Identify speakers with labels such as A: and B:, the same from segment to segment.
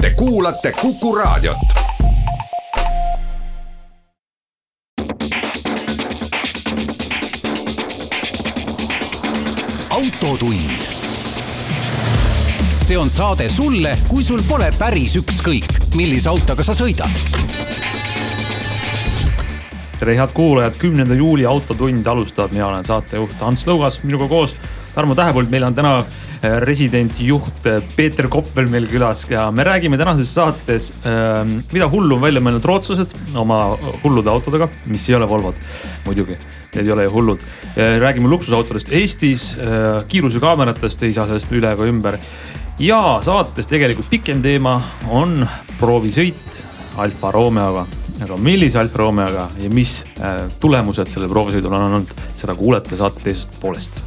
A: Te kuulate Kuku Raadiot.
B: autotund. see on saade sulle, kui sul pole päris ükskõik, millise autoga sa sõidad
C: tere, head kuulajad, kümnenda juuli Autotund alustab, mina olen saatejuht Ants Lõugas, minuga koos Tarmo Tähepõld, meil on täna äh, residentjuht äh, Peeter Koppel meil külas ja me räägime tänases saates, ähm, mida hullu on välja mõelnud rootslased oma hullude autodega, mis ei ole Volvod muidugi, need ei ole ju hullud. räägime luksusautodest Eestis, äh, kiirusekaameratest, ei saa sellest üle ega ümber. ja saates tegelikult pikem teema on proovisõit Alfa Romeoga aga millise Alfa Romeoga ja mis tulemused sellel proovisõidul on olnud, seda kuulete saate teisest poolest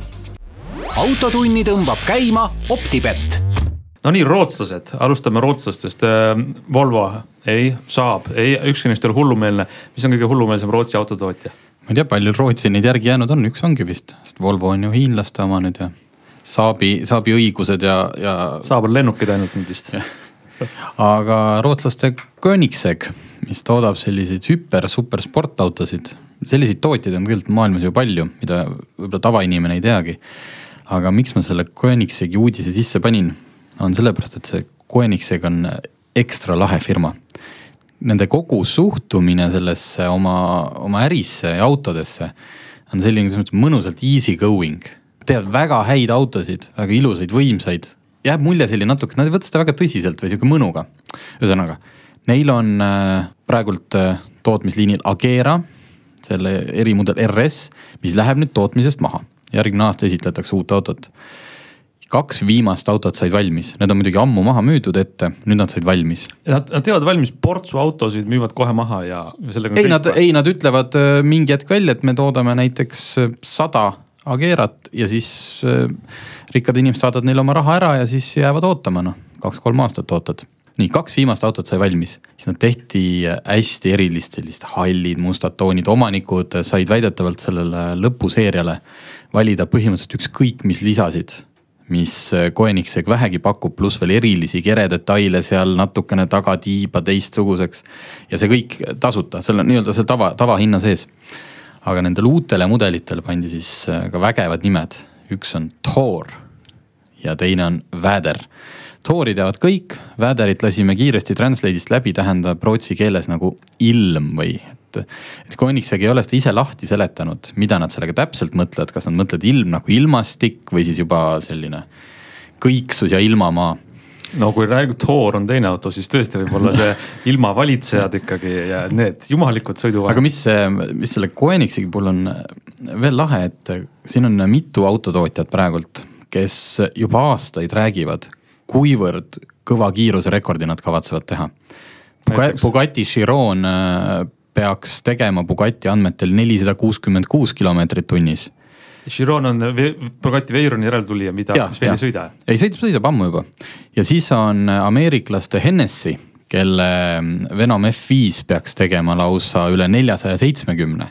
B: autotunni tõmbab käima Optibett.
C: no nii, rootslased, alustame rootslastest. Volvo, ei, Saab, ei, ükski neist ei ole hullumeelne. mis on kõige hullumeelsem Rootsi autotootja?
D: ma ei tea, palju Rootsi neid järgi jäänud on, üks ongi vist, sest Volvo on ju hiinlaste oma nüüd ja. Saabi, Saabi õigused ja, ja.
C: Saab on lennukid ainult nüüd vist
D: aga rootslaste Koenigsegg, mis toodab selliseid hüper, super sportautosid. selliseid tootjaid on tegelikult maailmas ju palju, mida võib-olla tavainimene ei teagi aga miks ma selle Koenigsegi uudise sisse panin, on sellepärast, et see Koenigseg on ekstra lahe firma. Nende kogu suhtumine sellesse oma, oma ärisse ja autodesse on selline selles mõttes mõnusalt easy going. teevad väga häid autosid, väga ilusaid, võimsaid, jääb mulje selline natuke, nad ei võta seda väga tõsiselt või sihuke mõnuga. ühesõnaga, neil on äh, praegult äh, tootmisliinil Agera, selle erimudel RS, mis läheb nüüd tootmisest maha järgmine aasta esitletakse uut autot. kaks viimast autot said valmis, need on muidugi ammu maha müüdud ette, nüüd nad said valmis.
C: Nad, nad teevad valmis portsu autosid, müüvad kohe maha ja sellega.
D: ei, nad, ei, nad ütlevad äh, mingi hetk välja, et me toodame näiteks äh, sada Agerat ja siis äh, rikkad inimesed saadavad neile oma raha ära ja siis jäävad ootama, noh, kaks-kolm aastat ootad nii, kaks viimast autot sai valmis, siis nad tehti hästi erilist, sellist hallid, mustad toonid, omanikud said väidetavalt sellele lõpuseeriale valida põhimõtteliselt ükskõik mis lisasid mis Koenigsegg vähegi pakub, pluss veel erilisi keredetaile seal natukene tagatiiba teistsuguseks. ja see kõik tasuta, seal on nii-öelda see tava, tavahinna sees. aga nendele uutele mudelitele pandi siis äh, ka vägevad nimed, üks on Thor ja teine on Väder. Thori teavad kõik, Väderit lasime kiiresti Translate'ist läbi, tähendab rootsi keeles nagu ilm või et, et Koenigsegg ei ole seda ise lahti seletanud, mida nad sellega täpselt mõtlevad, kas nad mõtlevad ilm nagu ilmastik või siis juba selline kõiksus ja ilmamaa
C: no kui räägib Thor on teine auto, siis tõesti võib-olla see ilmavalitsejad ikkagi ja need jumalikud sõiduvahendid.
D: aga mis, mis selle Koenigsegi puhul on veel lahe, et siin on mitu autotootjat praegult, kes juba aastaid räägivad, kuivõrd kõva kiiruserekordi nad kavatsevad teha. Bugatti Chiron peaks tegema Bugatti andmetel nelisada kuuskümmend kuus kilomeetrit tunnis.
C: Chiron on Bugatti Veyroni järeltulija, mida, mis veel ei sõida.
D: ei, sõidab, sõidab ammu juba ja siis on ameeriklaste Hennessy, kelle Venom F5 peaks tegema lausa üle neljasaja seitsmekümne.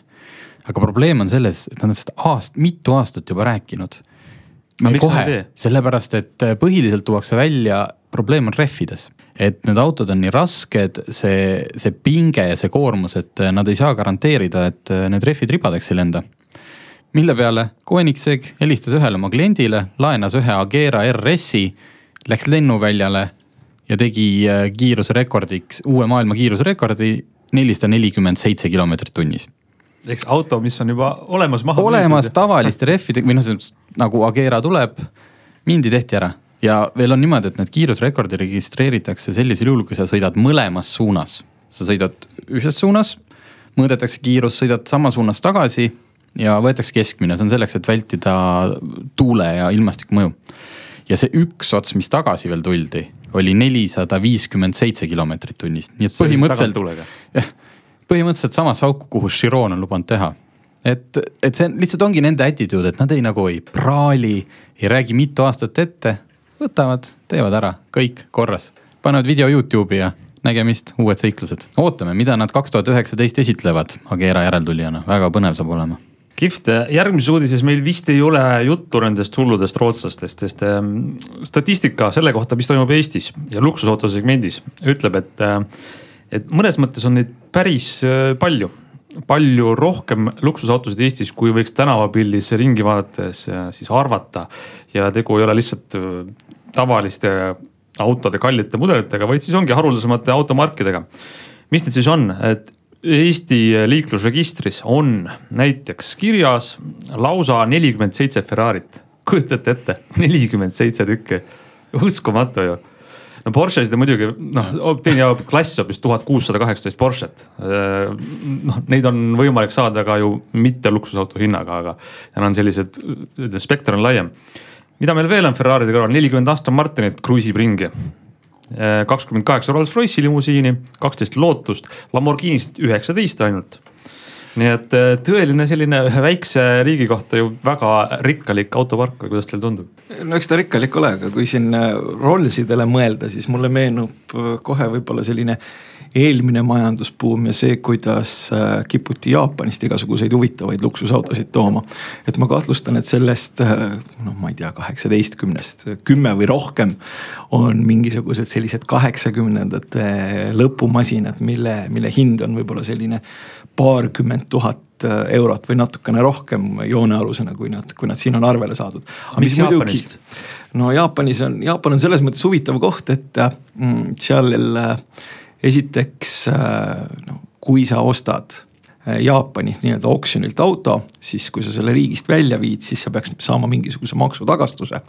D: aga probleem on selles, et nad on seda aast-, mitu aastat juba rääkinud. kohe, sellepärast et põhiliselt tuuakse välja, probleem on rehvides et need autod on nii rasked, see, see pinge ja see koormus, et nad ei saa garanteerida, et need rehvid ribadeks ei lenda. mille peale Koenigsegg helistas ühele oma kliendile, laenas ühe Agera RS-i, läks lennuväljale ja tegi äh, kiiruserekordiks, uue maailma kiiruserekordi nelisada nelikümmend seitse kilomeetrit tunnis
C: eks auto, mis on juba olemas maha.
D: olemas tavaliste rehvide või noh, nagu Agera tuleb, mindi, tehti ära ja veel on niimoodi, et need kiirusrekordi registreeritakse sellisel juhul, kui sa sõidad mõlemas suunas. sa sõidad ühes suunas, mõõdetakse kiirus, sõidad samas suunas tagasi ja võetakse keskmine, see on selleks, et vältida tuule ja ilmastiku mõju. ja see üks ots, mis tagasi veel tuldi, oli nelisada viiskümmend seitse kilomeetrit tunnis, nii et põhimõtteliselt, põhimõtteliselt samasse auku, kuhu Chiron on lubanud teha. et, et see lihtsalt ongi nende attitude, et nad ei nagu ei praali, ei räägi mitu aastat ette, võtavad, teevad ära, kõik korras, panevad video Youtube'i ja nägemist, uued seiklused. ootame, mida nad kaks tuhat üheksateist esitlevad Agera järeltulijana, väga põnev saab olema
C: kihvt, järgmises uudises meil vist ei ole juttu nendest hulludest rootslastest, sest ähm, statistika selle kohta, mis toimub Eestis ja luksusauto segmendis ütleb, et, äh, et mõnes mõttes on neid päris äh, palju. palju rohkem luksusautosid Eestis, kui võiks tänavapildis ringi vaadates äh, siis arvata. ja tegu ei ole lihtsalt tavaliste autode kallite mudelitega, vaid siis ongi haruldasemate automarkidega. mis need siis on, et Eesti liiklusregistris on näiteks kirjas lausa nelikümmend seitse Ferrarit. kujutate ette, nelikümmend seitse tükki, uskumatu ju. no Porschesid on muidugi noh, teine klass hoopis tuhat kuussada kaheksateist Porsche't. noh, neid on võimalik saada ka ju mitte luksusauto hinnaga, aga need on sellised, ütleme spekter on laiem. Mida meil veel on Ferraride kõrval, nelikümmend Aston Martinit kruiisib ringi Äh, kakskümmend kaheksa Rolls-Royce'i limusiini, kaksteist Lootust, Lamborghinist üheksateist ainult. nii et äh, tõeline selline ühe väikse riigi kohta ju väga rikkalik autopark või kuidas teile tundub?
E: no eks ta rikkalik ole, aga kui siin äh, Rollsidele mõelda, siis mulle meenub kohe võib-olla selline eelmine majandusbuum ja see, kuidas äh, kiputi Jaapanist igasuguseid huvitavaid luksusautosid tooma. et ma kahtlustan, et sellest äh, noh, ma ei tea, kaheksateistkümnest kümme või rohkem on mingisugused sellised kaheksakümnendate lõpumasinad, mille, mille hind on võib-olla selline paarkümmend tuhat äh, eurot või natukene rohkem joonealusena, kui nad, kui nad siin on arvele saadud.
C: mis Jaapanist?
E: no Jaapanis on, Jaapan on selles mõttes huvitav koht, et mm, seal esiteks noh, kui sa ostad äh, Jaapani nii-öelda oksjonilt auto, siis kui sa selle riigist välja viid, siis sa peaks saama mingisuguse maksutagastuse.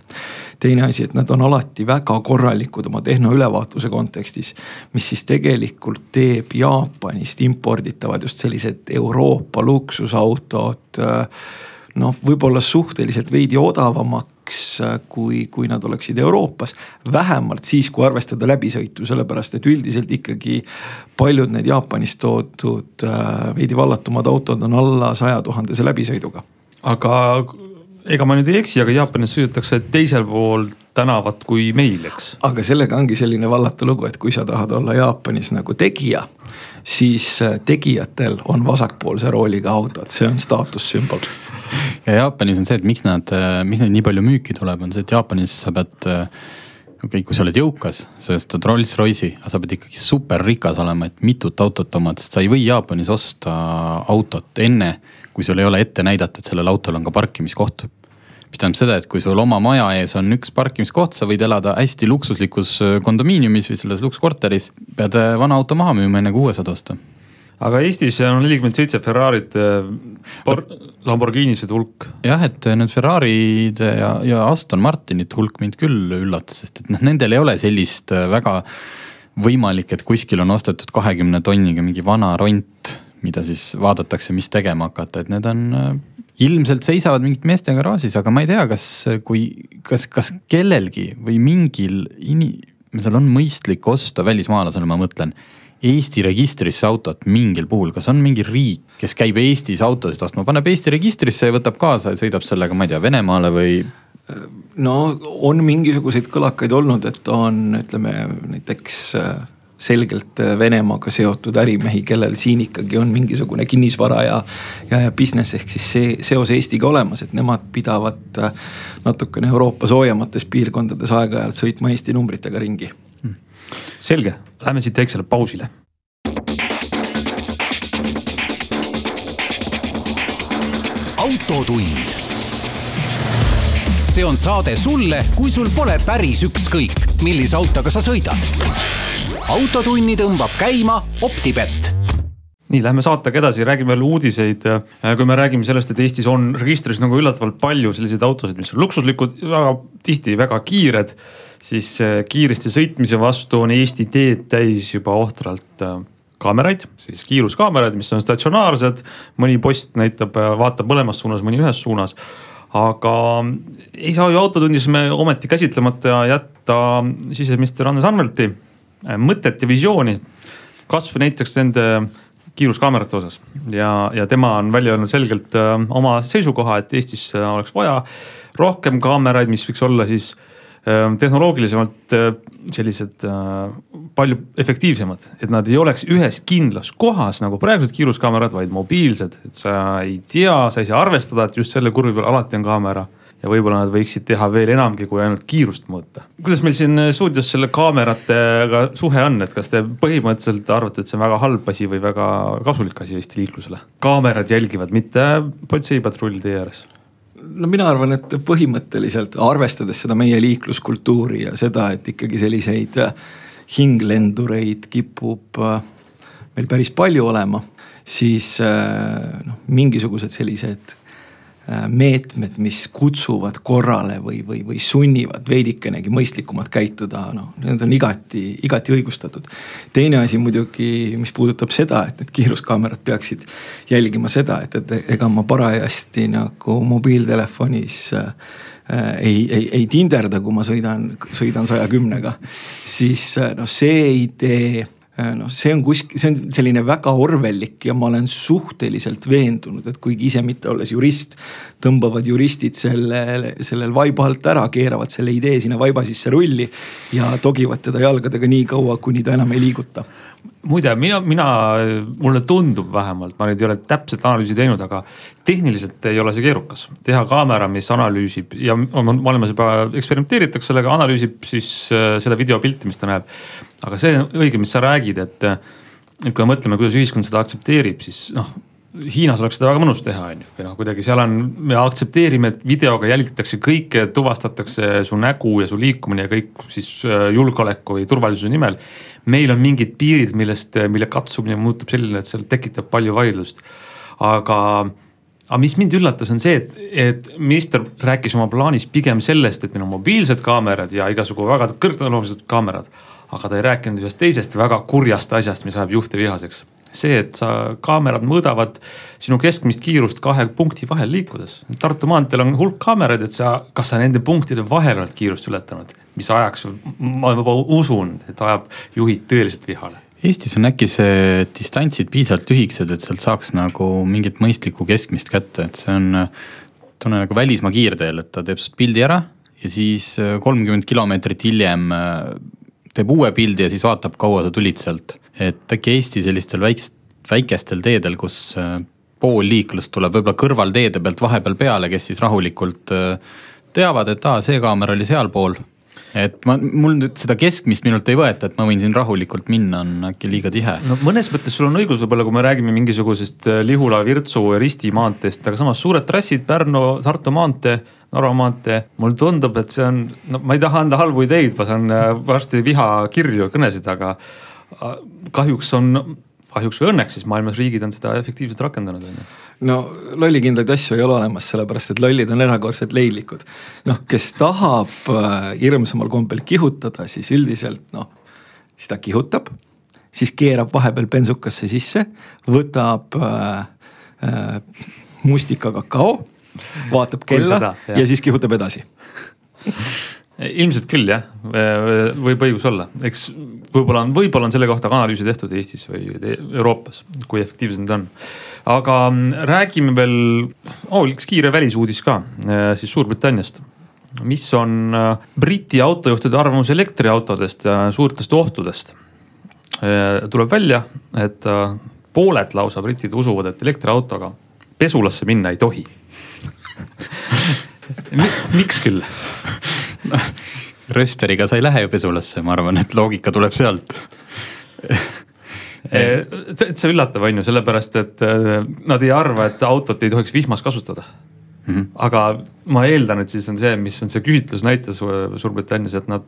E: teine asi, et nad on alati väga korralikud oma tehnoülevaatuse kontekstis, mis siis tegelikult teeb Jaapanist imporditavad just sellised Euroopa luksusautod äh, noh, võib-olla suhteliselt veidi odavamaks kui, kui nad oleksid Euroopas. vähemalt siis, kui arvestada läbisõitu, sellepärast et üldiselt ikkagi paljud need Jaapanist toodud äh, veidi vallatumad autod on alla saja tuhandese läbisõiduga.
C: aga ega ma nüüd ei eksi, aga Jaapanis sõidetakse teisel pool tänavat kui meil, eks.
E: aga sellega ongi selline vallatu lugu, et kui sa tahad olla Jaapanis nagu tegija, siis äh, tegijatel on vasakpoolse rooliga autod, see on staatussümbol
D: ja Jaapanis on see, et miks nad, miks neid nii palju müüki tuleb, on see, et Jaapanis sa pead okei okay,, kui sa oled jõukas, sa ostad Rolls-Royce'i, aga sa pead ikkagi superrikas olema, et mitut autot omad, sest sa ei või Jaapanis osta autot enne, kui sul ei ole ette näidata, et sellel autol on ka parkimiskoht. mis tähendab seda, et kui sul oma maja ees on üks parkimiskoht, sa võid elada hästi luksuslikus kondomiiniumis või selles luksuskorteris, pead vana auto maha müüma, enne kui uue saad osta
C: aga Eestis on nelikümmend seitse Ferrarit, Lamborghinisid hulk.
D: jah, et need Ferraride ja, ja Aston Martinite hulk mind küll üllatas, sest et noh, nendel ei ole sellist äh, väga võimalik, et kuskil on ostetud kahekümne tonniga mingi vana ront, mida siis vaadatakse, mis tegema hakata, et need on äh, ilmselt seisavad mingite meeste garaažis, aga ma ei tea, kas, kui, kas, kas kellelgi või mingil inimesel on mõistlik osta, välismaalasele ma mõtlen Eesti registrisse autot mingil puhul, kas on mingi riik, kes käib Eestis autosid ostma, paneb Eesti registrisse ja võtab kaasa ja sõidab sellega, ma ei tea, Venemaale või?
E: no on mingisuguseid kõlakaid olnud, et on, ütleme näiteks äh, selgelt äh, Venemaaga seotud ärimehi, kellel siin ikkagi on mingisugune kinnisvara ja, ja, ja business ehk siis see seos Eestiga olemas, et nemad pidavad äh, natukene Euroopa soojemates piirkondades aeg-ajalt sõitma Eesti numbritega ringi
C: selge, lähme siit väiksele pausile.
B: autotund. see on saade sulle, kui sul pole päris ükskõik, millise autoga sa sõidad. autotunni tõmbab käima Optibett
C: nii, lähme saatega edasi, räägime veel uudiseid. kui me räägime sellest, et Eestis on registris nagu üllatavalt palju selliseid autosid, mis on luksuslikud, väga tihti väga kiired siis äh, kiiresti sõitmise vastu on Eesti teed täis juba ohtralt äh, kaameraid, siis kiiruskaameraid, mis on statsionaarsed. mõni post näitab, äh, vaatab mõlemas suunas, mõni ühes suunas. aga ei saa ju autotunnis me ometi käsitlemata jätta siseminister Andres Anvelti mõtet ja visiooni. kasvõi näiteks nende kiiruskaamerate osas ja, ja tema on välja öelnud selgelt oma seisukoha, et Eestis oleks vaja rohkem kaameraid, mis võiks olla siis tehnoloogilisemalt äh, sellised äh, palju efektiivsemad, et nad ei oleks ühes kindlas kohas nagu praegused kiiruskaamerad, vaid mobiilsed, et sa ei tea, sa ei saa arvestada, et just selle kurvi peal alati on kaamera. Ja võib-olla nad võiksid teha veel enamgi kui ainult kiirust mõõta. kuidas meil siin stuudios selle kaameratega suhe on, et kas te põhimõtteliselt arvate, et see on väga halb asi või väga kasulik asi Eesti liiklusele? kaamerad jälgivad, mitte politseipatrull teie ääres
E: no mina arvan, et põhimõtteliselt arvestades seda meie liikluskultuuri ja seda, et ikkagi selliseid äh, hinglendureid kipub äh, meil päris palju olema, siis äh, noh, mingisugused sellised meetmed, mis kutsuvad korrale või, või, või sunnivad veidikenegi mõistlikumalt käituda, noh, need on igati, igati õigustatud. teine asi muidugi, mis puudutab seda, et need kiiruskaamerad peaksid jälgima seda, et, et ega ma parajasti nagu mobiiltelefonis äh, ei, ei, ei tinderda, kui ma sõidan, sõidan saja kümnega. siis äh, noh, see idee Äh, noh, see on kuskil, see on selline väga orwellik ja ma olen suhteliselt veendunud, et kuigi ise mitte olles jurist, tõmbavad juristid selle, sellel vaiba alt ära, keeravad selle idee sinna vaiba sisse rulli ja togivad teda jalgadega nii kaua, kuni ta enam ei liiguta
C: muide, mina, mina, mulle tundub vähemalt, ma nüüd ei ole täpset analüüsi teinud, aga tehniliselt ei ole see keerukas. teha kaamera, mis analüüsib ja maailmas juba eksperimenteeritakse sellega, analüüsib siis äh, seda videopilti, mis ta näeb. Aga see õige, mis sa räägid, et, et kui me mõtleme, kuidas ühiskond seda aktsepteerib, siis noh Hiinas oleks seda väga mõnus teha, on ju, või noh, kuidagi seal on, me aktsepteerime, et videoga jälgitakse kõike, tuvastatakse su nägu ja su liikumine ja kõik siis äh, julgeoleku või turvalisuse nimel meil on mingid piirid, millest, mille katsumine muutub selline, et seal tekitab palju vaidlust. aga, aga mis mind üllatas, on see, et, et minister rääkis oma plaanis pigem sellest, et meil on mobiilsed kaamerad ja igasugu väga kõrgtehnoloogilised kaamerad. Aga ta ei rääkinud ühest teisest väga kurjast asjast, mis ajab juhte vihaseks see, et sa, kaamerad mõõdavad sinu keskmist kiirust kahe punkti vahel liikudes. Tartu maanteel on hulk kaameraid, et sa, kas sa nende punktide vahel oled kiirust ületanud, mis ajaks, ma juba usun, et ajab juhid tõeliselt vihale.
D: Eestis on äkki see distantsid piisavalt lühikesed, et sealt saaks nagu mingit mõistlikku keskmist kätte, et see on, tunne nagu välismaa kiirteel, et ta teeb pildi ära ja siis kolmkümmend kilomeetrit hiljem teeb uue pildi ja siis vaatab, kaua sa tulid sealt. et äkki Eesti sellistel väikest, väikestel teedel, kus äh, pool liiklust tuleb võib-olla kõrvalteede pealt vahepeal peale, kes siis rahulikult äh, teavad, et aa, see kaamera oli sealpool et ma, mul nüüd seda keskmist minult ei võeta, et ma võin siin rahulikult minna, on äkki liiga tihe.
C: no mõnes mõttes sul on õigus võib-olla, kui me räägime mingisugusest äh, Lihula, Virtsu Risti maanteest, aga samas suured trassid, Pärnu, Tartu maantee Narva maantee, mulle tundub, et see on, no ma ei taha anda halbu ideid, ma saan äh, varsti vihakirju, kõnesid, aga äh, kahjuks on, kahjuks või õnneks siis maailmas riigid on seda efektiivselt rakendanud, on ju.
E: No lollikindlaid asju ei ole olemas, sellepärast et lollid on erakordselt leidlikud. noh, kes tahab äh, hirmsamal kombel kihutada, siis üldiselt noh, siis ta kihutab, siis keerab vahepeal bensukasse sisse, võtab äh, äh, mustika kakao vaatab kella ja siis kihutab edasi
C: ilmselt küll jah, võib õigus olla, eks võib-olla on, võib-olla on selle kohta ka analüüse tehtud Eestis või Euroopas, kui efektiivsed need on. aga mm, räägime veel oh,, üks kiire välisuudis ka siis Suurbritanniast mis on äh, Briti autojuhtide arvamus elektriautodest ja suurtest ohtudest. tuleb välja, et äh, pooled lausa britid usuvad, et elektriautoga pesulasse minna ei tohi miks küll?
D: rösteriga sa ei lähe ju pesulasse, ma arvan, et loogika tuleb sealt
C: täitsa üllatav on ju, sellepärast et äh, nad ei arva, et autot ei tohiks vihmas kasutada mm. -hmm. aga ma eeldan, et siis on see, mis on see küsitlus näitas Suurbritannias, et nad,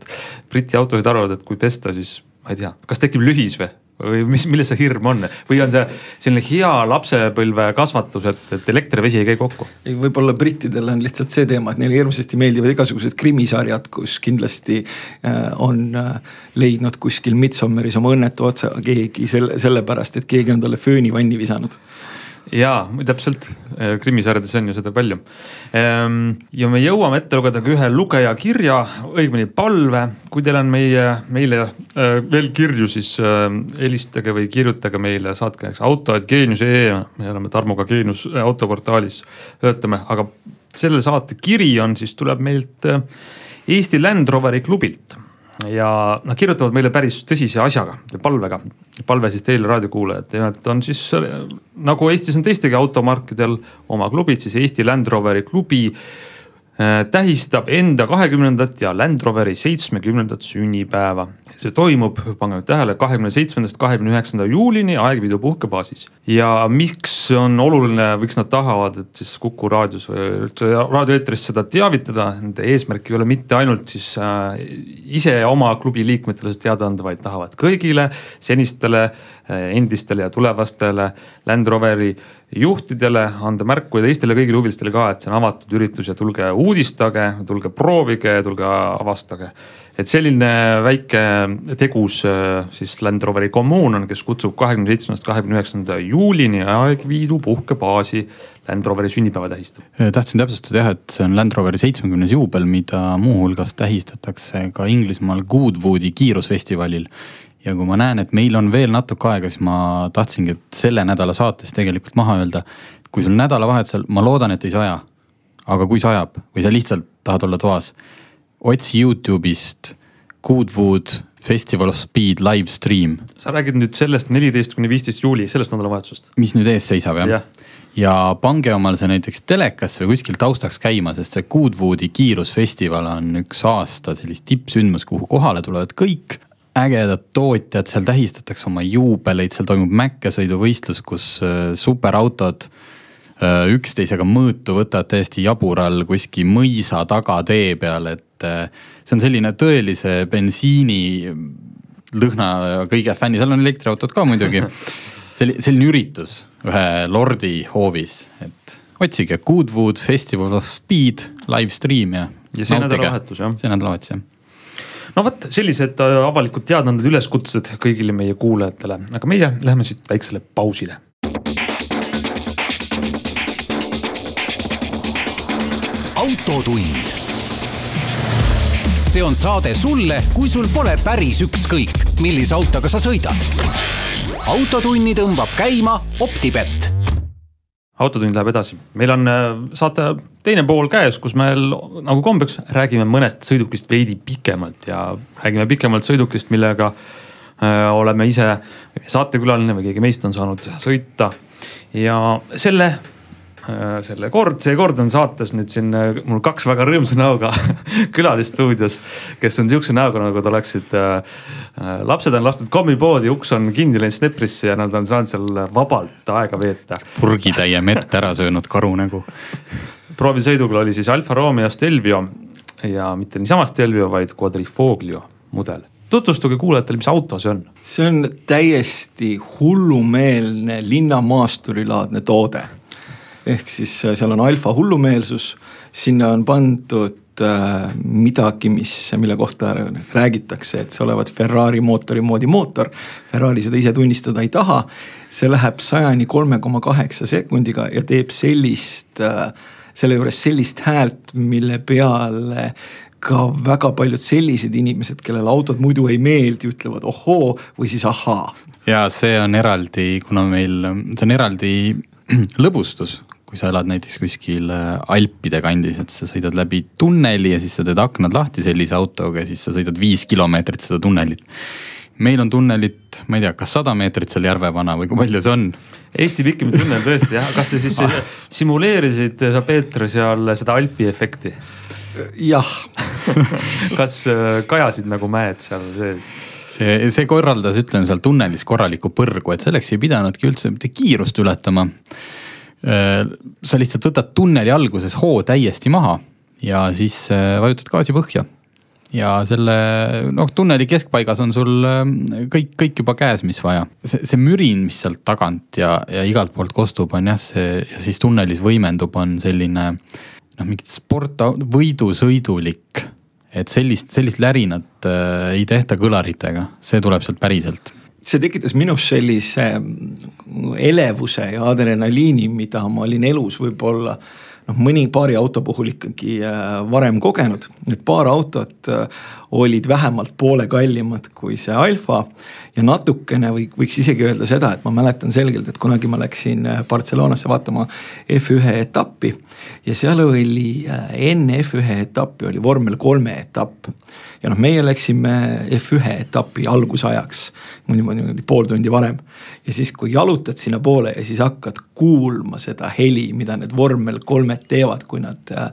C: Briti autojuhid arvavad, et kui pesta, siis ma ei tea, kas tekib lühis või või mis, milles see hirm on või on see selline hea lapsepõlve kasvatus, et, et elekter ja vesi ei käi kokku?
E: ei, võib-olla brittidel on lihtsalt see teema, et neile hirmsasti meeldivad igasugused krimisarjad, kus kindlasti äh, on äh, leidnud kuskil Midsommeris oma õnnetu otsa keegi selle, sellepärast, et keegi on talle fööni vanni visanud
C: jaa, täpselt, krimisarjades on ju seda palju. Ehm, ja me jõuame ette lugeda ka ühe lugeja kirja, õigemini palve. kui teil on meie, meile äh, veel kirju, siis äh, helistage või kirjutage meile, saatke näiteks auto.geenius.ee, me oleme Tarmoga Geenius äh, autoportaalis, töötame, aga selle saate kiri on siis, tuleb meilt Eesti Land Roveri klubilt ja nad kirjutavad meile päris tõsise asjaga, palvega. palve siis teile raadiokuulajad, nimelt on siis nagu Eestis on teistegi automarkidel oma klubid, siis Eesti Land Roveri klubi tähistab enda kahekümnendat ja Land Roveri seitsmekümnendat sünnipäeva. see toimub, pange nüüd tähele, kahekümne seitsmendast kahekümne üheksanda juulini Aegviidu puhkebaasis. ja miks on oluline, miks nad tahavad, et siis Kuku raadios või üldse raadioeetris seda teavitada, nende eesmärk ei ole mitte ainult siis äh, ise oma klubi liikmetele seda teada anda, vaid tahavad kõigile senistele äh, endistele ja tulevastele Land Roveri juhtidele anda märku ja teistele kõigile huvilistele ka, et see on avatud üritus ja tulge uudistage, tulge proovige, tulge avastage. et selline väike tegus äh, siis Land Roveri kommuun on, kes kutsub kahekümne seitsmendast kahekümne üheksanda juulini Aegviidu puhkebaasi Land Roveri sünnipäeva tähistama.
D: Äh, tahtsin täpsustada jah, et see on Land Roveri seitsmekümnes juubel, mida muuhulgas tähistatakse ka Inglismaal Goodwoodi kiirusfestivalil ja kui ma näen, et meil on veel natuke aega, siis ma tahtsingi, et selle nädala saates tegelikult maha öelda. kui sul nädalavahetusel, ma loodan, et ei saja, aga kui sajab või sa lihtsalt tahad olla toas, otsi Youtube'ist Goodwood Festival of Speed live stream.
C: sa räägid nüüd sellest neliteist kuni viisteist juuli, sellest nädalavahetusest?
D: mis nüüd ees seisab jah ja. ja pange omal see näiteks telekasse või kuskil taustaks käima, sest see Goodwoodi kiirusfestival on üks aasta sellist tippsündmus, kuhu kohale tulevad kõik ägedad tootjad, seal tähistatakse oma juubeleid, seal toimub mäkkesõiduvõistlus, kus äh, superautod äh, üksteisega mõõtu võtavad täiesti jabural kuskil mõisa tagatee peal, et äh, see on selline tõelise bensiini lõhna kõige fänni, seal on elektriautod ka muidugi. selline, selline üritus ühe lordi hoovis, et otsige Goodwood Festival of Speed live stream ja.
C: ja see nädalavahetus jah.
D: see nädalavahetus jah
C: no vot, sellised äh, avalikud teadaanded, üleskutsed kõigile meie kuulajatele, aga meie läheme siit väiksele pausile.
B: autotund. see on saade sulle, kui sul pole päris ükskõik, millise autoga sa sõidad. autotunni tõmbab käima Optibett
C: autotund läheb edasi, meil on äh, saate teine pool käes, kus me nagu kombeks räägime mõnest sõidukist veidi pikemalt ja räägime pikemalt sõidukist, millega äh, oleme ise saatekülaline või keegi meist on saanud sõita. ja selle selle kord, seekord on saates nüüd siin äh, mul kaks väga rõõmsa näoga külalist stuudios, kes on sihukese näoga nagu nad oleksid äh,. äh lapsed on lastud kommipoodi, uks on kinni läinud Sneprisse ja nad on saanud seal vabalt aega veeta.
D: purgitäie mett ära söönud karu nägu.
C: proovisõidul oli siis Alfa Romeo Stelvio ja mitte niisama Stelvio, vaid Quadrifoglio mudel tutvustage kuulajatele, mis auto see on?
E: see on täiesti hullumeelne linnamaasturilaadne toode ehk siis äh, seal on alfa hullumeelsus, sinna on pandud äh, midagi, mis, mille kohta räägitakse, et see olevat Ferrari mootori moodi mootor. Ferrari seda ise tunnistada ei taha. see läheb sajani kolme koma kaheksa sekundiga ja teeb sellist, äh, selle juures sellist häält, mille peale ka väga paljud sellised inimesed, kellele autod muidu ei meeldi, ütlevad ohoo või siis ahaa.
D: ja see on eraldi, kuna meil, see on eraldi lõbustus, kui sa elad näiteks kuskil äh, Alpide kandis, et sa sõidad läbi tunneli ja siis sa teed aknad lahti sellise autoga ja siis sa sõidad viis kilomeetrit seda tunnelit. meil on tunnelit, ma ei tea, kas sada meetrit seal Järvevana või kui palju see on?
C: Eesti pikim tunnel tõesti jah, kas te siis ah. simuleerisid sa Peeter seal seda Alpi efekti?
E: jah
C: kas äh, kajasid nagu mäed seal sees?
D: see, see korraldas, ütleme seal tunnelis korraliku põrgu, et selleks ei pidanudki üldse mitte kiirust ületama Äh, sa lihtsalt võtad tunneli alguses hoo täiesti maha ja siis äh, vajutad gaasi põhja. ja selle noh, tunneli keskpaigas on sul äh, kõik, kõik juba käes, mis vaja. see, see mürin, mis sealt tagant ja, ja igalt poolt kostub, on jah, see ja siis tunnelis võimendub, on selline noh, mingit sport, võidusõidulik. et sellist, sellist lärinat äh, ei tehta kõlaritega, see tuleb sealt päriselt
E: see tekitas minus sellise elevuse ja adrenaliini, mida ma olin elus võib-olla noh, mõni paari auto puhul ikkagi äh, varem kogenud, need paar autot äh, olid vähemalt poole kallimad kui see Alfa. ja natukene või võiks isegi öelda seda, et ma mäletan selgelt, et kunagi ma läksin äh, Barcelonasse vaatama F1 etappi. ja seal oli enne F1 etappi oli vormel kolme etapp ja noh, meie läksime F1 etapi algusajaks niimoodi, pool tundi varem. ja siis, kui jalutad sinnapoole ja siis hakkad kuulma seda heli, mida need vormel kolmed teevad, kui nad äh,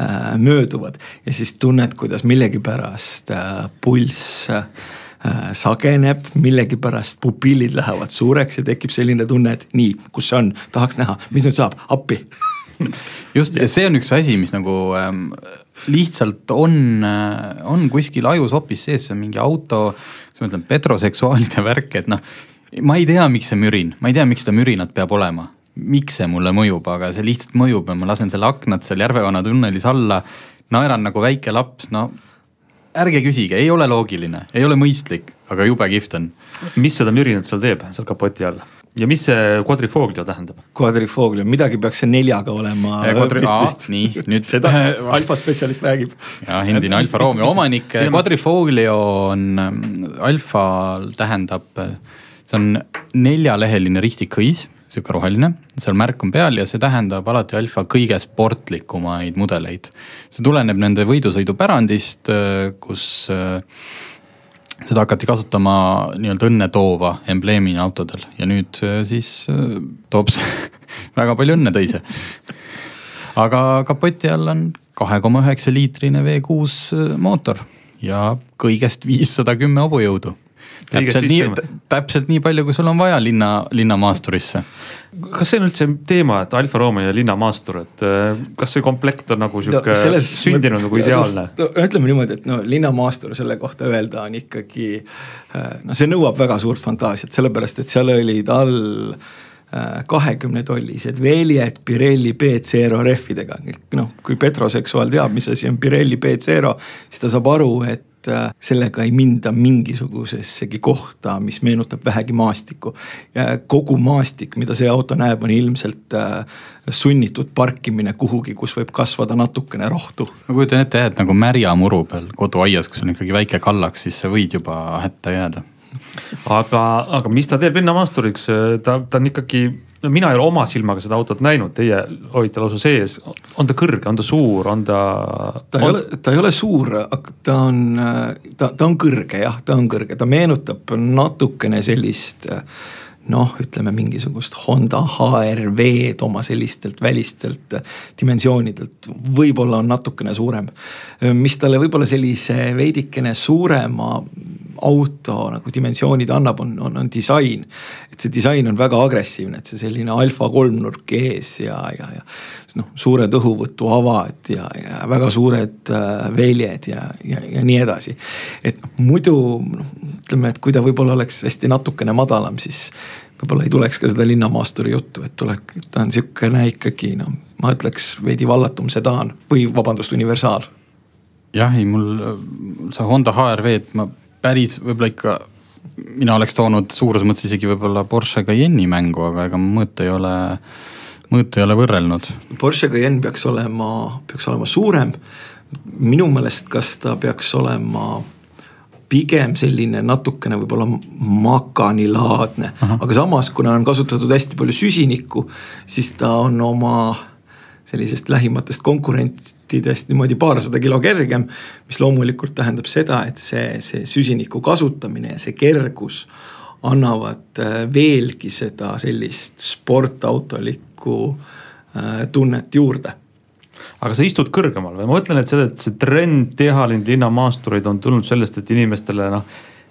E: äh, mööduvad. ja siis tunned, kuidas millegipärast äh, pulss äh, sageneb, millegipärast pupillid lähevad suureks ja tekib selline tunne, et nii, kus see on, tahaks näha, mis nüüd saab, appi
D: just, ja see on üks asi, mis nagu ähm, lihtsalt on, äh, on kuskil ajus hoopis sees, see on mingi auto, kuidas ma ütlen, petroseksuaalide värk, et noh. ma ei tea, miks see mürin, ma ei tea, miks seda mürinat peab olema. miks see mulle mõjub, aga see lihtsalt mõjub ja ma lasen selle aknad seal Järvevana tunnelis alla. naeran nagu väike laps, no ärge küsige, ei ole loogiline, ei ole mõistlik, aga jube kihvt on.
C: mis seda mürinat seal teeb, seal kapoti all? Ja mis see quadrifoglio tähendab?
E: Quadrifoglio, midagi peaks see neljaga olema.
D: nii, nüüd
E: seda alfa spetsialist räägib.
D: jah, endine Alfa Romeo omanik, quadrifoglio on, alfal tähendab, see on neljaleheline ristikõis sihuke roheline, seal märk on peal ja see tähendab alati Alfa kõige sportlikumaid mudeleid. see tuleneb nende võidusõidupärandist, kus seda hakati kasutama nii-öelda õnne toova embleemina autodel ja nüüd äh, siis äh, toob see väga palju õnne tõi see. aga kapoti all on kahe koma üheksa liitrine V6 äh, mootor ja kõigest viissada kümme hobujõudu täpselt nii, täpselt nii palju, kui sul on vaja linna, linnamaasturisse.
C: kas see on üldse teema, et Alfa Romeo ja linnamaastur, et äh, kas see komplekt on nagu sihuke no, selles, sündinud nagu ideaalne?
E: no ütleme niimoodi, et no linnamaastur selle kohta öelda on ikkagi, äh, no see nõuab väga suurt fantaasiat, sellepärast et seal olid all äh, kahekümne tollised väljed Pirelli B-Zero rehvidega. noh, kui petroseksuaal teab, mis asi on Pirelli B-Zero, siis ta saab aru, et et äh, sellega ei minda mingisugusessegi kohta, mis meenutab vähegi maastikku. kogu maastik, mida see auto näeb, on ilmselt äh, sunnitud parkimine kuhugi, kus võib kasvada natukene rohtu.
D: ma kujutan ette jah, et nagu märja muru peal koduaias, kus on ikkagi väike kallaks, siis sa võid juba hätta jääda
C: aga, aga mis ta teeb linnamaasturiks, ta, ta on ikkagi no mina ei ole oma silmaga seda autot näinud, teie olite lausa sees. on ta kõrge, on ta suur, on ta?
E: ta ei on... ole, ta ei ole suur, ta on, ta, ta on kõrge jah, ta on kõrge, ta meenutab natukene sellist noh, ütleme mingisugust Honda HR-V-d oma sellistelt välistelt dimensioonidelt, võib-olla on natukene suurem. mis talle võib-olla sellise veidikene suurema auto nagu dimensioonid annab, on, on, on disain. et see disain on väga agressiivne, et see selline alfa kolmnurk ees ja, ja, ja noh, suured õhuvõtuavad ja, ja väga suured äh, väljed ja, ja, ja nii edasi. et noh, muidu noh, ütleme, et kui ta võib-olla oleks hästi natukene madalam, siis võib-olla ei tuleks ka seda linnamaasturi juttu, et tulek, ta on sihukene ikkagi noh, ma ütleks veidi vallatum sedaan või vabandust, universaal.
D: jah, ei mul see Honda HR-V-d ma päris võib-olla ikka, mina oleks toonud suuruse mõttes isegi võib-olla Porsche Cayenne'i mängu, aga ega ma mõõtu ei ole, mõõtu ei ole võrrelnud.
E: Porsche Cayenne peaks olema, peaks olema suurem. minu meelest, kas ta peaks olema pigem selline natukene võib-olla makanilaadne, aga samas, kuna on kasutatud hästi palju süsinikku, siis ta on oma sellisest lähimatest konkurentidest niimoodi paarsada kilo kergem. mis loomulikult tähendab seda, et see, see süsiniku kasutamine ja see kergus annavad äh, veelgi seda sellist sportautolikku äh, tunnet juurde
C: aga sa istud kõrgemal või ma mõtlen, et see, see trend teha neid linnamaastureid on tulnud sellest, et inimestele noh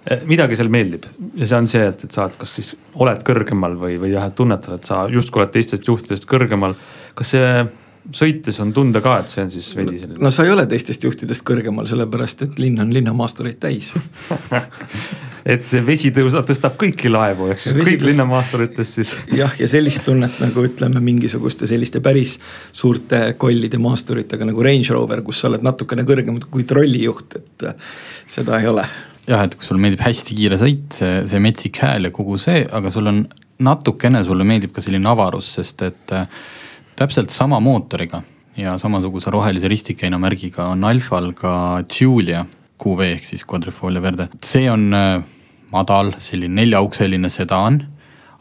C: eh, midagi seal meeldib ja see on see, et, et sa oled, kas siis oled kõrgemal või, või jah, et tunnetad, et sa justkui oled teistest juhtidest kõrgemal. kas see sõites on tunda ka, et see on siis veidi selline.
E: no sa ei ole teistest juhtidest kõrgemal, sellepärast et linn on linnamaastureid täis
C: et see vesi tõusab, tõstab kõiki laevu, ehk siis kõik tõst... linnamaasturitest siis.
E: jah, ja sellist tunnet nagu ütleme mingisuguste selliste päris suurte kollide maasturitega nagu Range Rover, kus sa oled natukene kõrgem kui trollijuht, et seda ei ole
D: jah, et kui sulle meeldib hästi kiire sõit, see, see metsik hääl ja kogu see, aga sul on natukene, sulle meeldib ka selline avarus, sest et äh, täpselt sama mootoriga ja samasuguse rohelise ristikeina märgiga on Alfal ka Giulia QV ehk siis Quadrifoglio Verde. see on äh, madal, selline neljaukseline sedaan,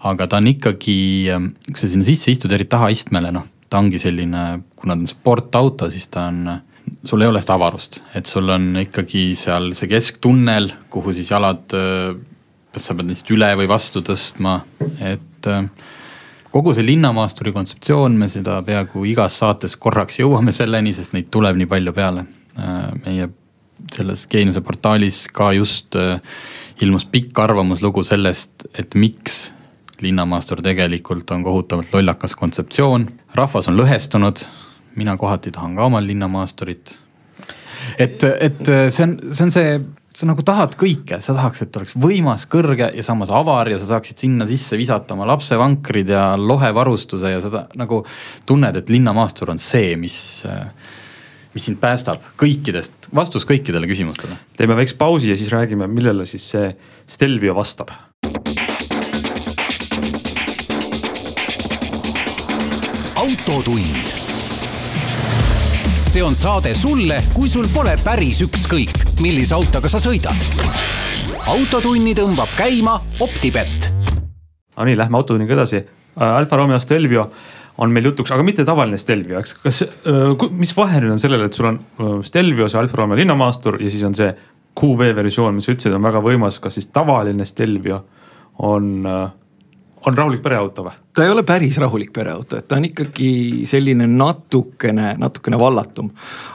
D: aga ta on ikkagi, äh, kui sa sinna sisse istud, eriti tahaistmele, noh, ta ongi selline, kuna ta on sportauto, siis ta on sul ei ole seda avarust, et sul on ikkagi seal see kesktunnel, kuhu siis jalad, sa pead neist üle või vastu tõstma, et kogu see linnamaasturi kontseptsioon, me seda peaaegu igas saates korraks jõuame selleni, sest neid tuleb nii palju peale. meie selles Geeniuse portaalis ka just ilmus pikk arvamuslugu sellest, et miks linnamaastur tegelikult on kohutavalt lollakas kontseptsioon. rahvas on lõhestunud mina kohati tahan ka omal linnamaasturit. et, et see on, see on see, sa nagu tahad kõike, sa tahaks, et oleks võimas, kõrge ja samas avar ja sa saaksid sinna sisse visata oma lapsevankrid ja lohevarustuse ja seda nagu tunned, et linnamaastur on see, mis mis sind päästab kõikidest, vastus kõikidele küsimustele.
C: teeme väikse pausi ja siis räägime, millele siis see Stelvio vastab.
B: autotund see on saade sulle, kui sul pole päris ükskõik, millise autoga sa sõidad. autotunni tõmbab käima Optibett.
C: Nonii, lähme autotunniga edasi. Äh, Alfa Romeo Stelvio on meil jutuks, aga mitte tavaline Stelvio, eks, kas, äh, mis vahe nüüd on sellel, et sul on äh, Stelvio, see Alfa Romeo linnamaastur ja siis on see QV versioon, mis sa ütlesid, on väga võimas, kas siis tavaline Stelvio on on rahulik pereauto või?
E: ta ei ole päris rahulik pereauto, et ta on ikkagi selline natukene, natukene vallatum.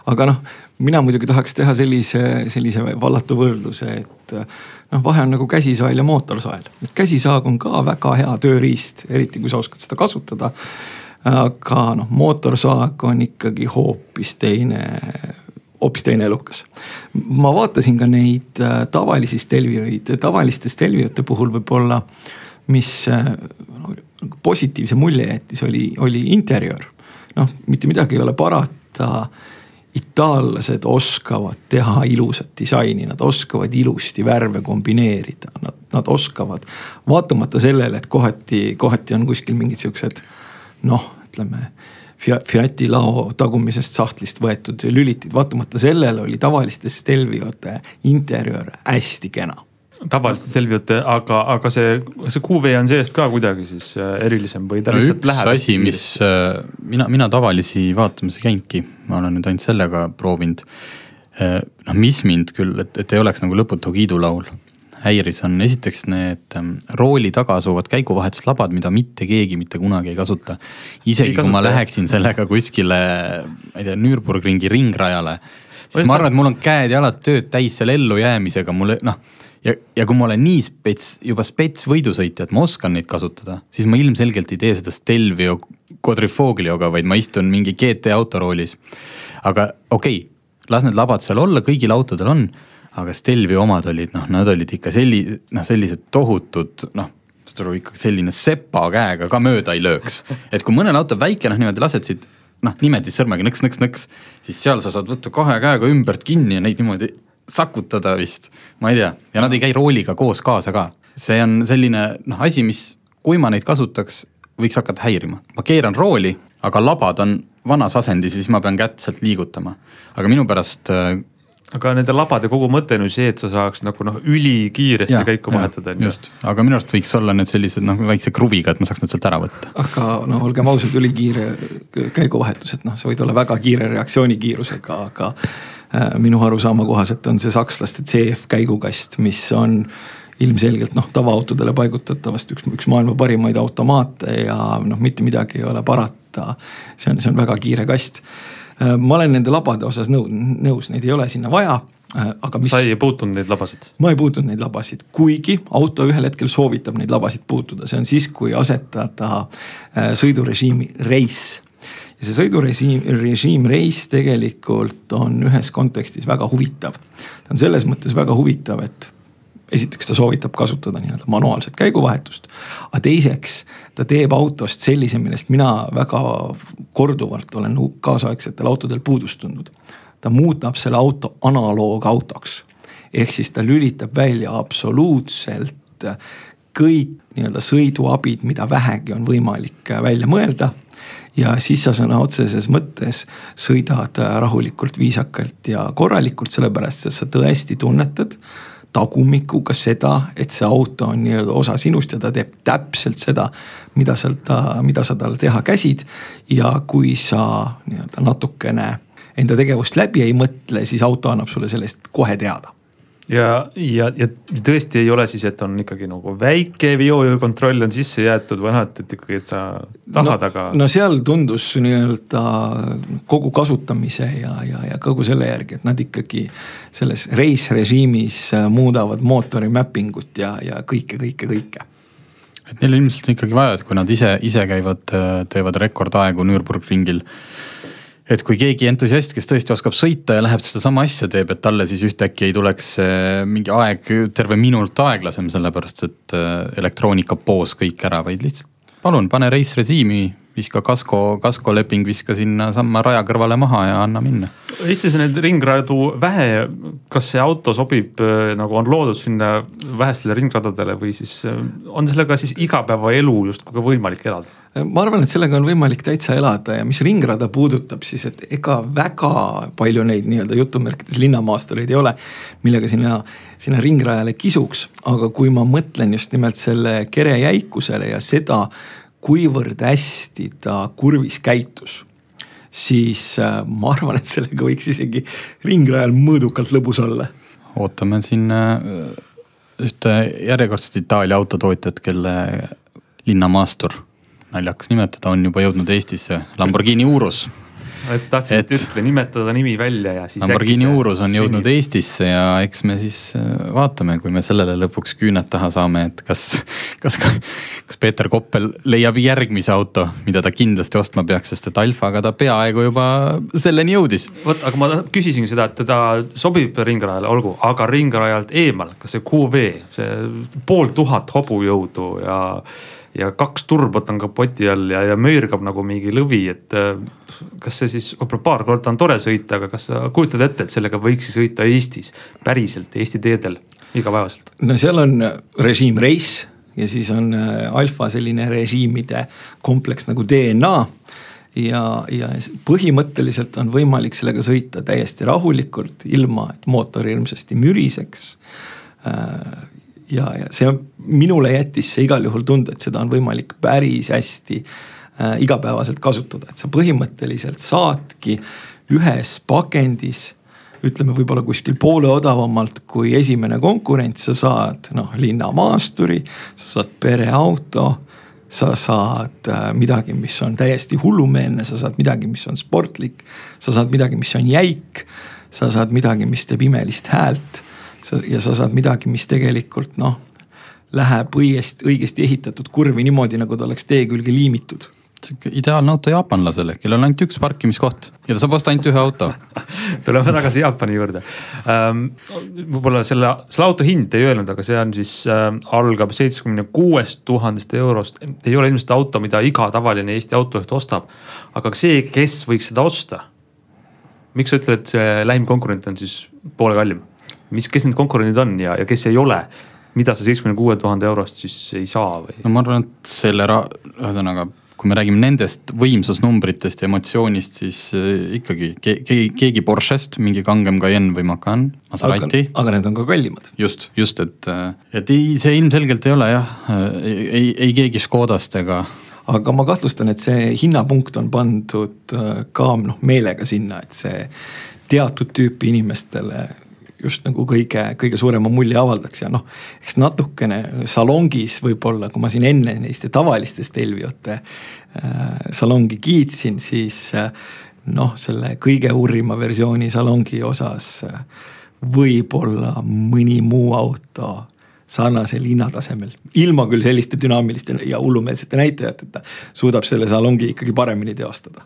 E: aga noh, mina muidugi tahaks teha sellise, sellise vallatu võrdluse, et noh, vahe on nagu käsisael ja mootorsael. et käsisaag on ka väga hea tööriist, eriti kui sa oskad seda kasutada. aga noh, mootorsaag on ikkagi hoopis teine hoopis teine elukas. ma vaatasin ka neid äh, tavalisi stelvioid, tavaliste stelviote puhul võib-olla äh, mis äh, positiivse mulje jättis, oli, oli interjöör. noh, mitte midagi ei ole parata. itaallased oskavad teha ilusat disaini, nad oskavad ilusti värve kombineerida, nad, nad oskavad. vaatamata sellele, et kohati, kohati on kuskil mingid siuksed noh, ütleme Fiati lao tagumisest sahtlist võetud lülitid, vaatamata sellele oli tavaliste Stelviote interjöör hästi kena
C: tavalist Selviot, aga, aga see, see QV on seest ka kuidagi siis äh, erilisem või ta
D: no lihtsalt läheb? üks asi, mis äh, mina, mina tavalisi vaatamas ei käinudki, ma olen nüüd ainult sellega proovinud. Äh, noh, mis mind küll, et, et ei oleks nagu lõputu kiidulaul häiris, on esiteks need ähm, rooli taga asuvad käiguvahetuslabad, mida mitte keegi mitte kunagi ei kasuta. isegi ei kasuta, kui ma läheksin sellega kuskile, ma ei tea, Nürburgringi ringrajale, siis ma arvan, et mul on käed-jalad tööd täis selle ellujäämisega, mul noh ja, ja kui ma olen nii spets, juba spets võidusõitja, et ma oskan neid kasutada, siis ma ilmselgelt ei tee seda Stelvio quadrifoglioga, vaid ma istun mingi GT autoroolis. aga okei okay,, las need labad seal olla, kõigil autodel on, aga Stelvio omad olid noh, nad olid ikka selli-, noh sellised tohutud noh saad aru, ikka selline sepa käega ka mööda ei lööks. et kui mõnel autol väike, noh niimoodi lased siit noh niimoodi sõrmega nõks-nõks-nõks, siis seal sa saad võtta kahe käega ümbert kinni ja neid niimoodi sakutada vist, ma ei tea, ja nad ei käi rooliga koos kaasa ka. see on selline noh, asi, mis, kui ma neid kasutaks, võiks hakata häirima. ma keeran rooli, aga labad on vanas asendis ja siis ma pean kätt sealt liigutama. aga minu pärast äh,
C: aga nende labade kogu mõte on ju see, et sa saaks nagu noh, ülikiiresti ja, käiku vahetada.
D: just, aga minu arust võiks olla need sellised noh, väikse kruviga, et ma saaks nad sealt ära võtta.
E: aga no olgem ausad, ülikiire käiguvahetus, et noh, sa võid olla väga kiire reaktsioonikiirusega, aga Äh, minu arusaama kohaselt on see sakslaste CF käigukast, mis on ilmselgelt noh, tavaautodele paigutatavast üks, üks maailma parimaid automaate ja noh, mitte midagi ei ole parata. see on, see on väga kiire kast. Äh, ma olen nende labade osas nõu-, nõus, neid ei ole sinna vaja äh, aga mis.
C: sa ei puutunud neid labasid?
E: ma ei puutunud neid labasid, kuigi auto ühel hetkel soovitab neid labasid puutuda, see on siis, kui asetada sõidurežiimi reis ja see sõidurežiim, režiim reis tegelikult on ühes kontekstis väga huvitav. ta on selles mõttes väga huvitav, et esiteks ta soovitab kasutada nii-öelda manuaalset käiguvahetust. aga teiseks ta teeb autost sellise, millest mina väga korduvalt olen kaasaegsetel autodel puudust tundnud. ta muudab selle auto analoogautoks ehk siis ta lülitab välja absoluutselt kõik nii-öelda sõiduabid, mida vähegi on võimalik välja mõelda ja siis sa sõna otseses mõttes sõidad rahulikult, viisakalt ja korralikult, sellepärast et sa tõesti tunnetad tagumikuga seda, et see auto on nii-öelda osa sinust ja ta teeb täpselt seda, mida sealt mida sa tal teha käsid. ja kui sa nii-öelda natukene enda tegevust läbi ei mõtle, siis auto annab sulle sellest kohe teada
C: ja, ja, ja tõesti ei ole siis, et on ikkagi nagu väike veokontroll on sisse jäetud või noh, et, et ikkagi, et sa tahad
E: no,,
C: aga.
E: no seal tundus nii-öelda kogu kasutamise ja, ja, ja kogu selle järgi, et nad ikkagi selles race režiimis muudavad mootori mapping ut ja, ja kõike, kõike, kõike
D: et neil ilmselt on ikkagi vaja, et kui nad ise, ise käivad, teevad rekordaegu Nürburgringil et kui keegi entusiast, kes tõesti oskab sõita ja läheb sedasama asja teeb, et talle siis ühtäkki ei tuleks mingi aeg terve minut aeglasem, sellepärast et äh, elektroonika poos kõik ära, vaid lihtsalt palun pane race režiimi, viska kasko, kaskoleping, viska sinnasamma raja kõrvale maha ja anna minna.
C: Eestis on neid ringradu vähe, kas see auto sobib äh, nagu on loodud sinna vähestele ringradadele või siis äh, on sellega siis igapäevaelu justkui ka võimalik elada?
E: ma arvan, et sellega on võimalik täitsa elada ja mis ringrada puudutab, siis et ega väga palju neid nii-öelda jutumärkides linnamaastureid ei ole. millega sinna, sinna ringrajale kisuks, aga kui ma mõtlen just nimelt selle kere jäikusele ja seda, kuivõrd hästi ta kurvis käitus siis äh, ma arvan, et sellega võiks isegi ringrajal mõõdukalt lõbus olla.
D: ootame siin äh, ühte järjekordset Itaalia autotootjat, kelle linnamaastur naljakas nimetada, on juba jõudnud Eestisse, Lamborghini Urus
C: et tahtsin, et ütle, nimetada nimi välja ja siis.
D: Lamborghini Urus on jõudnud sünnib. Eestisse ja eks me siis äh, vaatame, kui me sellele lõpuks küüned taha saame, et kas, kas, kas Peeter Koppel leiab järgmise auto, mida ta kindlasti ostma peaks, sest et Alfaga ta peaaegu juba selleni jõudis.
C: vot, aga ma küsisin seda, et teda sobib ringrajale, olgu, aga ringrajalt eemal, kas see QV, see pool tuhat hobujõudu ja ja kaks turbot on kapoti all ja, ja möirgab nagu mingi lõvi, et äh, kas see siis võib-olla paar korda on tore sõita, aga kas sa kujutad ette, et sellega võiks sõita Eestis päriselt Eesti teedel igapäevaselt?
E: no seal on režiim race ja siis on äh, alfa selline režiimide kompleks nagu DNA ja, ja põhimõtteliselt on võimalik sellega sõita täiesti rahulikult, ilma et mootor hirmsasti müriseks äh, ja, ja see on, minule jättis see igal juhul tunde, et seda on võimalik päris hästi äh, igapäevaselt kasutada, et sa põhimõtteliselt saadki ühes pakendis ütleme võib-olla kuskil poole odavamalt kui esimene konkurent, sa saad noh linnamaasturi, sa saad pereauto sa saad äh, midagi, mis on täiesti hullumeelne, sa saad midagi, mis on sportlik, sa saad midagi, mis on jäik, sa saad midagi, mis teeb imelist häält ja sa saad midagi, mis tegelikult noh, läheb õigesti, õigesti ehitatud kurvi niimoodi, nagu ta oleks tee külge liimitud
D: sihuke ideaalne auto jaapanlasele, kellel on ainult üks parkimiskoht ja ta saab osta ainult ühe auto
C: tuleme tagasi Jaapani juurde ähm,. võib-olla selle, selle auto hind ei öelnud, aga see on siis äh, algab seitsmekümne kuuest tuhandest eurost. ei ole ilmselt auto, mida iga tavaline Eesti autojuht ostab, aga see, kes võiks seda osta. miks sa ütled, et see lähim konkurent on siis poole kallim? Mis, kes need konkurendid on ja, ja kes ei ole mida sa seitsmekümne kuue tuhande eurost siis ei saa või?
D: no ma arvan, et selle ra-, ühesõnaga kui me räägime nendest võimsusnumbritest ja emotsioonist, siis äh, ikkagi keegi, keegi Porsche'st, mingi kangem Cayenne või Macan, Maserati.
E: aga need on ka kallimad.
D: just, just, et, äh, et ei, see ilmselgelt ei ole jah, ei, ei, ei keegi Škodast ega.
E: aga ma kahtlustan, et see hinnapunkt on pandud äh, ka noh meelega sinna, et see teatud tüüpi inimestele just nagu kõige, kõige suurema mulje avaldaks ja noh, eks natukene salongis võib-olla, kui ma siin enne neist tavalistest Elviote äh, salongi kiitsin, siis äh, noh, selle kõige hurjuma versiooni salongi osas äh, võib-olla mõni muu auto sarnasel hinnatasemel, ilma küll selliste dünaamiliste ja hullumeelsete näitajateta, suudab selle salongi ikkagi paremini teostada.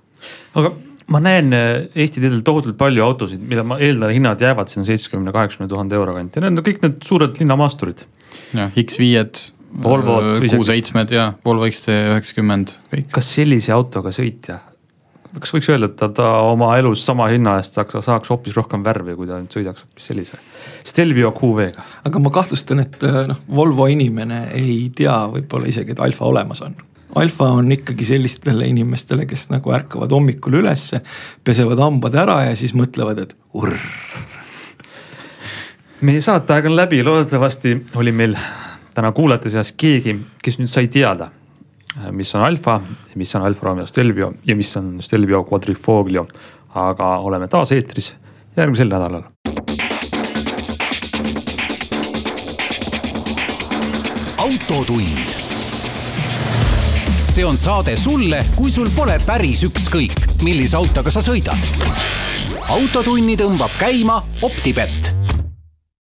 C: aga ma näen äh, Eesti teedel tohutult palju autosid, mida ma eeldan, hinnad jäävad sinna seitsmekümne, kaheksakümne tuhande euro kanti ja need on kõik need suured linnamaasturid.
D: jah, X5-d.
C: Volvod.
D: Q7-d ja Volvo XT90, kõik.
C: kas sellise autoga sõitja kas võiks öelda, et ta, ta oma elus sama hinna eest saaks, saaks hoopis rohkem värvi, kui ta nüüd sõidaks hoopis sellise Stelvio QV-ga.
E: aga ma kahtlustan, et äh, noh, Volvo inimene ei tea võib-olla isegi, et Alfa olemas on alfa on ikkagi sellistele inimestele, kes nagu ärkavad hommikul ülesse, pesevad hambad ära ja siis mõtlevad, et urr.
C: meie saateaeg on läbi, loodetavasti oli meil täna kuulajate seas keegi, kes nüüd sai teada, mis on alfa, mis on Alfa Romeo Stelvio ja mis on Stelvio Quadrifoglio. aga oleme taas eetris järgmisel nädalal.
B: autotund see on saade sulle, kui sul pole päris ükskõik, millise autoga sa sõidad. autotunni tõmbab käima Optibett